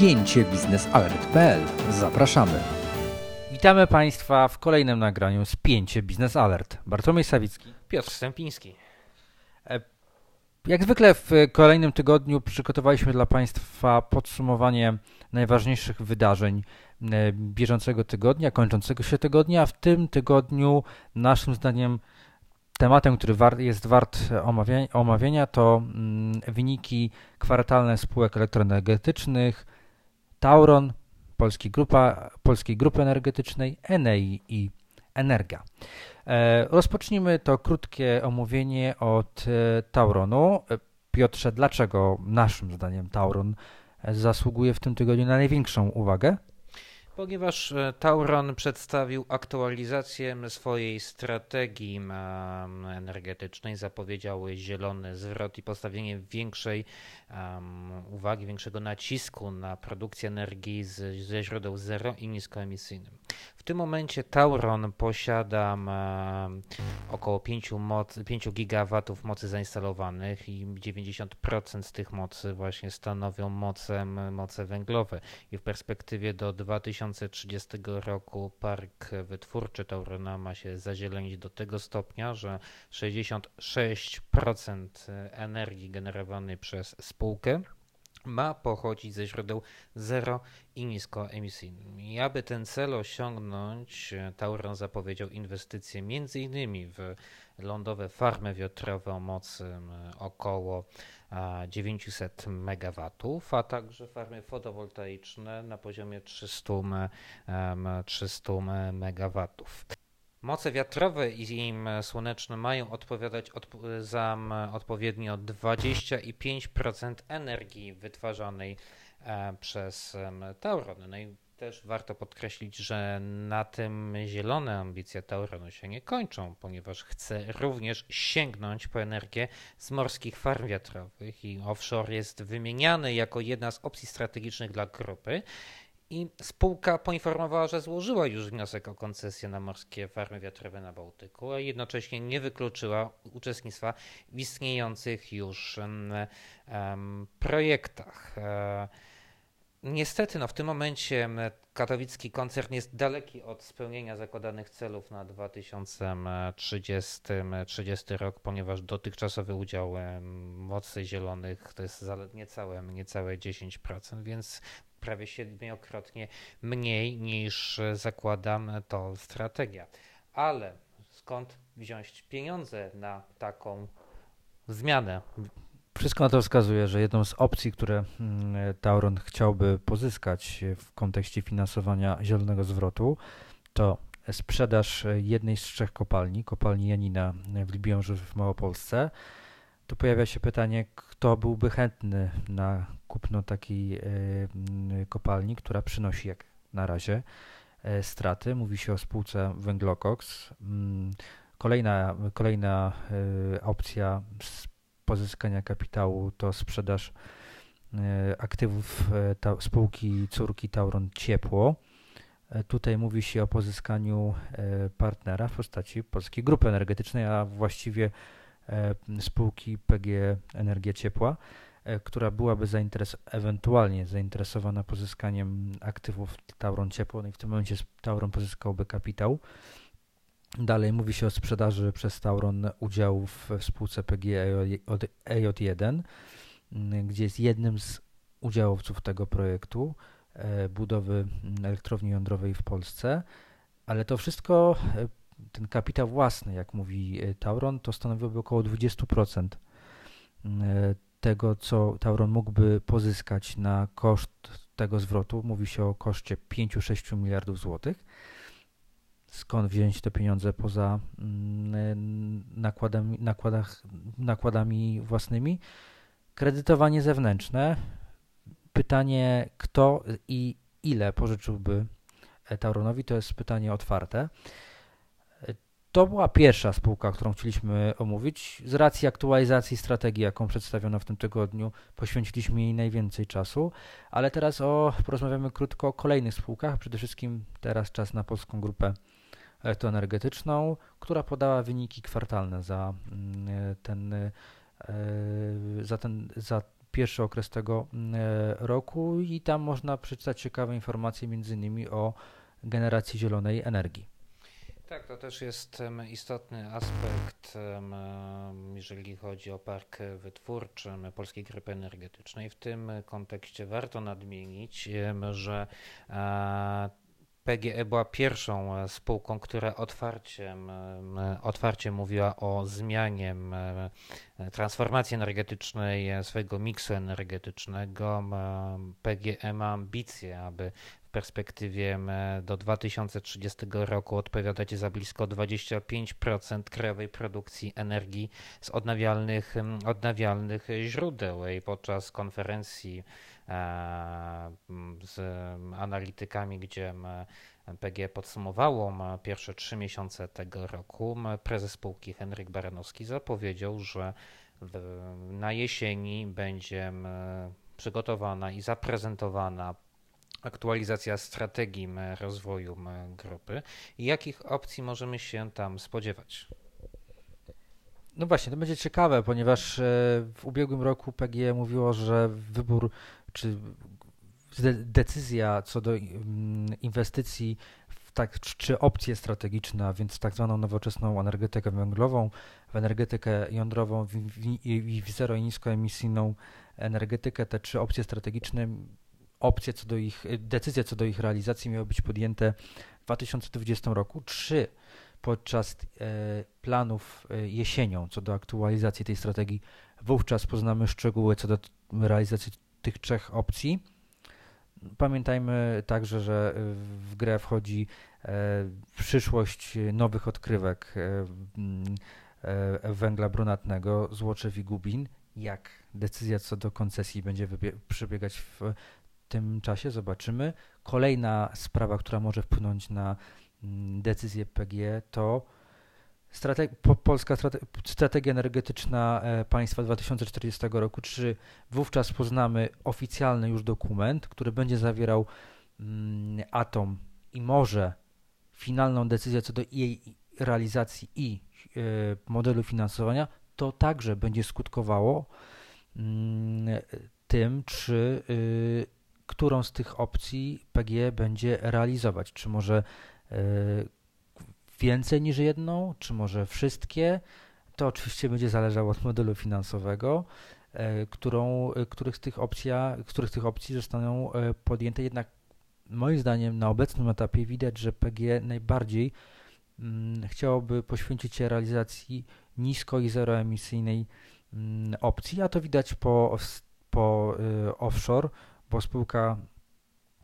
spięcie biznesalert.pl. Zapraszamy. Witamy Państwa w kolejnym nagraniu Spięcie Biznes Alert. Bartłomiej Sawicki. Piotr Stępiński. E, jak zwykle w kolejnym tygodniu przygotowaliśmy dla Państwa podsumowanie najważniejszych wydarzeń e, bieżącego tygodnia, kończącego się tygodnia. W tym tygodniu naszym zdaniem tematem, który jest wart omawiania, to mm, wyniki kwartalne spółek elektroenergetycznych Tauron, Polskiej, Grupa, Polskiej Grupy Energetycznej, Enei i Energia. E, rozpocznijmy to krótkie omówienie od e, Tauronu. E, Piotrze, dlaczego naszym zdaniem Tauron zasługuje w tym tygodniu na największą uwagę? Ponieważ Tauron przedstawił aktualizację swojej strategii energetycznej, zapowiedział zielony zwrot i postawienie większej um, uwagi, większego nacisku na produkcję energii z, ze źródeł zero i niskoemisyjnym. Tym momencie Tauron posiada około 5, moc, 5 gigawatów mocy zainstalowanych i 90% z tych mocy właśnie stanowią moce, moce węglowe. I w perspektywie do 2030 roku park wytwórczy Taurona ma się zazielenić do tego stopnia, że 66% energii generowanej przez spółkę ma pochodzić ze źródeł zero i niskoemisyjnych. I aby ten cel osiągnąć, Tauron zapowiedział inwestycje m.in. w lądowe farmy wiatrowe o mocy około 900 MW, a także farmy fotowoltaiczne na poziomie 300, 300 MW. Moce wiatrowe i słoneczne mają odpowiadać odp- za odpowiednio 25% energii wytwarzanej e, przez Tauron. No i też warto podkreślić, że na tym zielone ambicje Tauronu się nie kończą, ponieważ chce również sięgnąć po energię z morskich farm wiatrowych i offshore jest wymieniany jako jedna z opcji strategicznych dla grupy i spółka poinformowała, że złożyła już wniosek o koncesję na morskie farmy wiatrowe na Bałtyku, a jednocześnie nie wykluczyła uczestnictwa w istniejących już um, projektach. E, niestety, no, w tym momencie katowicki koncern jest daleki od spełnienia zakładanych celów na 2030 30 rok, ponieważ dotychczasowy udział mocy zielonych to jest niecałe, niecałe 10%, więc prawie siedmiokrotnie mniej niż zakładam to strategia. Ale skąd wziąć pieniądze na taką zmianę? Wszystko na to wskazuje, że jedną z opcji, które mm, Tauron chciałby pozyskać w kontekście finansowania zielonego zwrotu, to sprzedaż jednej z trzech kopalni, kopalni Janina w Libiążu w Małopolsce. Tu pojawia się pytanie, kto byłby chętny na kupno takiej e, kopalni, która przynosi jak na razie e, straty. Mówi się o spółce Węglokoks. Mm, kolejna, kolejna e, opcja pozyskania kapitału to sprzedaż aktywów spółki córki Tauron Ciepło. Tutaj mówi się o pozyskaniu partnera w postaci Polskiej Grupy Energetycznej, a właściwie spółki PG Energia Ciepła. E, która byłaby zainteres ewentualnie zainteresowana pozyskaniem aktywów Tauron Ciepło, no i w tym momencie Tauron pozyskałby kapitał. Dalej mówi się o sprzedaży przez Tauron udziałów w spółce PGE EJ1, gdzie jest jednym z udziałowców tego projektu e, budowy elektrowni jądrowej w Polsce, ale to wszystko, e, ten kapitał własny, jak mówi Tauron, to stanowiłoby około 20% tego, co Tauron mógłby pozyskać na koszt tego zwrotu. Mówi się o koszcie 5-6 miliardów złotych. Skąd wziąć te pieniądze poza mm, nakładami, nakładach, nakładami własnymi? Kredytowanie zewnętrzne. Pytanie, kto i ile pożyczyłby Tauronowi, to jest pytanie otwarte. To była pierwsza spółka, którą chcieliśmy omówić. Z racji aktualizacji strategii, jaką przedstawiono w tym tygodniu, poświęciliśmy jej najwięcej czasu, ale teraz o, porozmawiamy krótko o kolejnych spółkach. Przede wszystkim teraz czas na Polską Grupę Elektroenergetyczną, która podała wyniki kwartalne za mm, ten, e, za ten za pierwszy okres tego roku i tam można przeczytać ciekawe informacje innymi o generacji zielonej energii. Tak, to też jest istotny aspekt, jeżeli chodzi o park wytwórczy Polskiej Grupy Energetycznej. W tym kontekście warto nadmienić, że PGE była pierwszą e, spółką, która otwarcie, otwarcie mówiła o zmianie transformacji energetycznej swojego miksu energetycznego. PGE ma ambicje, aby perspektywie do 2030 roku odpowiadać za blisko 25% krajowej produkcji energii z odnawialnych, odnawialnych źródeł. I podczas konferencji E, z analitykami, gdzie PG podsumowało pierwsze trzy miesiące tego roku, prezes spółki Henryk Baranowski zapowiedział, że na jesieni będzie przygotowana i zaprezentowana aktualizacja strategii rozwoju grupy i jakich opcji możemy się tam spodziewać. No właśnie, to będzie ciekawe, ponieważ e, w ubiegłym roku PGE mówiło, że wybór czy decyzja co do mm, inwestycji w tak, czy opcje strategiczne, a więc tak zwaną nowoczesną energetykę węglową, w energetykę jądrową i w zero i niskoemisyjną energetykę, te trzy opcje strategiczne, opcje co do ich, decyzje co do ich realizacji miały być podjęte w 2020 roku. Trzy podczas e, planów e, jesienią co do aktualizacji tej strategii. Wówczas poznamy szczegóły co do realizacji tych trzech opcji. Pamiętajmy także, że w grę wchodzi e, przyszłość nowych odkrywek węgla brunatnego, Złoczew i Gubin. Jak decyzja co do koncesji będzie przebiegać w tym czasie, zobaczymy. Kolejna sprawa, która może wpłynąć na Mm, decyzję PG, to strateg po, polska strate strategia energetyczna e, państwa 2040 roku, czy wówczas poznamy oficjalny już dokument, który będzie zawierał mm, atom i może finalną decyzję co do jej realizacji i y, modelu finansowania, to także będzie skutkowało y, tym, czy y, którą z tych opcji PG będzie realizować. Czy może E, więcej niż jedną, czy może wszystkie. To oczywiście będzie zależało od modelu finansowego, e, którą, e, których, z tych opcja, których z tych opcji zostaną podjęte. Jednak moim zdaniem na obecnym etapie widać, że PG najbardziej mm, chciałoby poświęcić się realizacji nisko i zeroemisyjnej mm, opcji, a to widać po, po offshore, bo spółka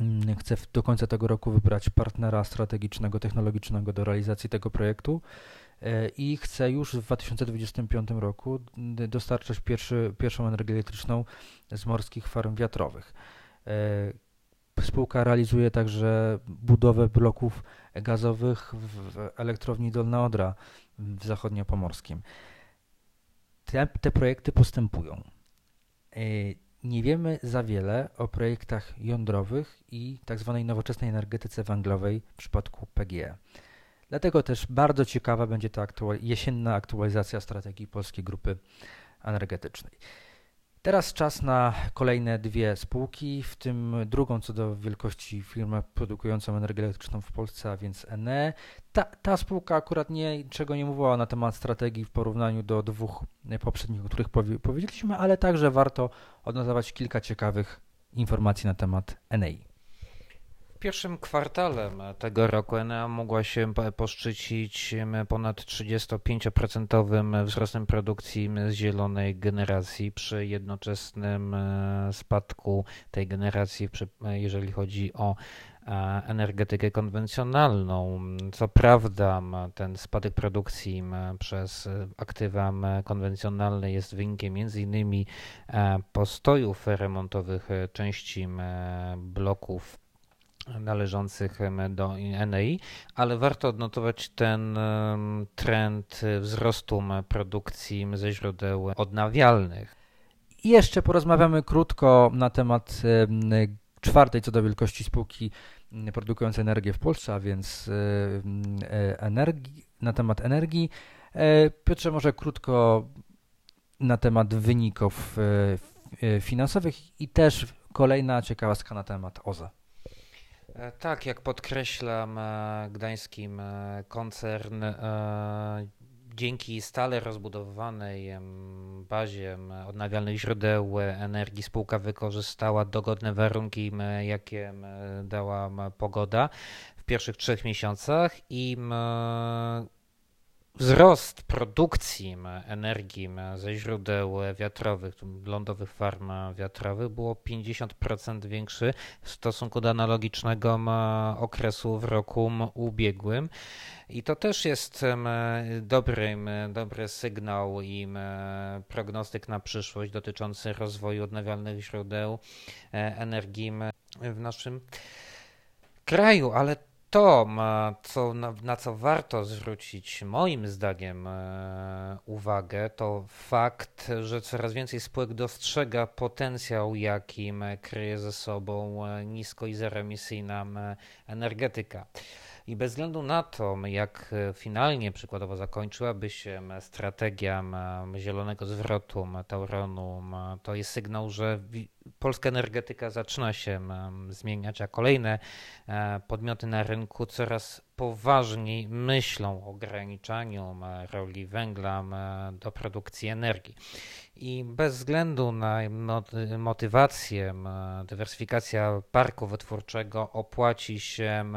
Mm, chce do końca tego roku wybrać partnera strategicznego, technologicznego do realizacji tego projektu e, i chce już w 2025 roku dostarczać pierwszy, pierwszą energię elektryczną z morskich farm wiatrowych. E, spółka realizuje także budowę bloków gazowych w elektrowni Dolna Odra w zachodniopomorskim. Te, te projekty postępują. Nie wiemy za wiele o projektach jądrowych i tzw. Tak nowoczesnej energetyce węglowej w przypadku PGE. Dlatego też bardzo ciekawa będzie ta aktual jesienna aktualizacja strategii Polskiej Grupy Energetycznej. Teraz czas na kolejne dwie spółki, w tym drugą co do wielkości firmę produkującą energię elektryczną w Polsce, a więc ENE. Ta, ta spółka akurat niczego nie mówiła na temat strategii w porównaniu do dwóch poprzednich, o których powie, powiedzieliśmy, ale także warto odnotować kilka ciekawych informacji na temat ENEI pierwszym kwartale tego roku Enea mogła się poszczycić ponad 35% wzrostem produkcji z zielonej generacji przy jednoczesnym e, spadku tej generacji, jeżeli chodzi o e, energetykę konwencjonalną. Co prawda ten spadek produkcji przez aktywa konwencjonalne jest wynikiem m.in. E, postojów remontowych części bloków należących do NEI, ale warto odnotować ten trend wzrostu produkcji ze źródeł odnawialnych. I jeszcze porozmawiamy krótko na temat czwartej co do wielkości spółki produkującej energię w Polsce, a więc e, energii, na temat energii. E, Piotrze, może krótko na temat wyników finansowych i też kolejna ciekawostka na temat OZE. Tak, jak podkreślam, gdańskim koncern dzięki stale rozbudowanej bazie odnawialnych źródeł energii spółka wykorzystała dogodne warunki, jakie dała pogoda w pierwszych trzech miesiącach i wzrost produkcji energii ze źródeł wiatrowych, lądowych farm wiatrowych było 50% większy w stosunku do analogicznego okresu w roku ubiegłym. I to też jest dobry, dobry sygnał i prognostyk na przyszłość dotyczący rozwoju odnawialnych źródeł e, energii w naszym kraju, ale to, co, na, na, co warto zwrócić moim zdaniem e, uwagę, to fakt, że coraz więcej spółek dostrzega potencjał, jakim kryje ze sobą e, nisko i zeroemisyjna energetyka. I bez względu na to, jak finalnie przykładowo zakończyłaby się strategia zielonego zwrotu Tauronu, to jest sygnał, że polska energetyka zaczyna się zmieniać, a kolejne e, podmioty na rynku coraz poważniej myślą o ograniczaniu roli węgla do produkcji energii. I bez względu na motywację, dywersyfikacja parku wytwórczego opłaci się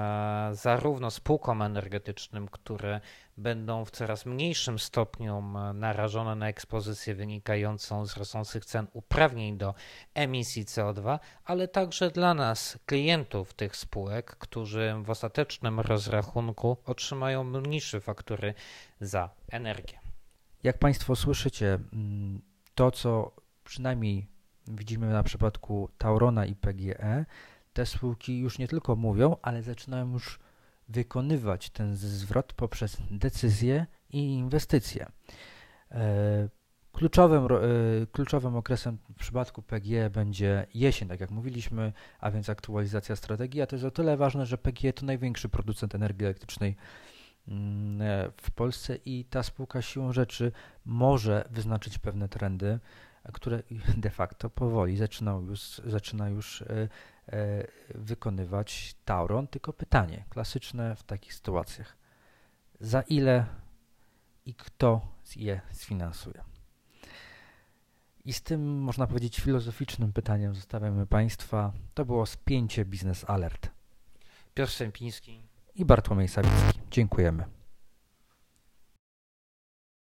zarówno spółkom energetycznym, które będą w coraz mniejszym stopniu narażone na ekspozycję wynikającą z rosnących cen uprawnień do emisji CO2, ale także dla nas, klientów tych spółek, którzy w ostatecznym rozrachunku otrzymają mniejsze faktury za energię. Jak Państwo słyszycie, to co przynajmniej widzimy na przypadku Taurona i PGE, te spółki już nie tylko mówią, ale zaczynają już wykonywać ten zwrot poprzez decyzje i inwestycje. E, kluczowym, e, kluczowym okresem w przypadku PGE będzie jesień, tak jak mówiliśmy, a więc aktualizacja strategii, a to jest o tyle ważne, że PGE to największy producent energii elektrycznej w Polsce i ta spółka siłą rzeczy może wyznaczyć pewne trendy, które de facto powoli zaczyna już, zaczyna już E, wykonywać Tauron, tylko pytanie klasyczne w takich sytuacjach. Za ile i kto je sfinansuje? I z tym, można powiedzieć, filozoficznym pytaniem zostawiamy Państwa. To było spięcie Biznes Alert. Piotr Sępiński i Bartłomiej Sawicki. Dziękujemy.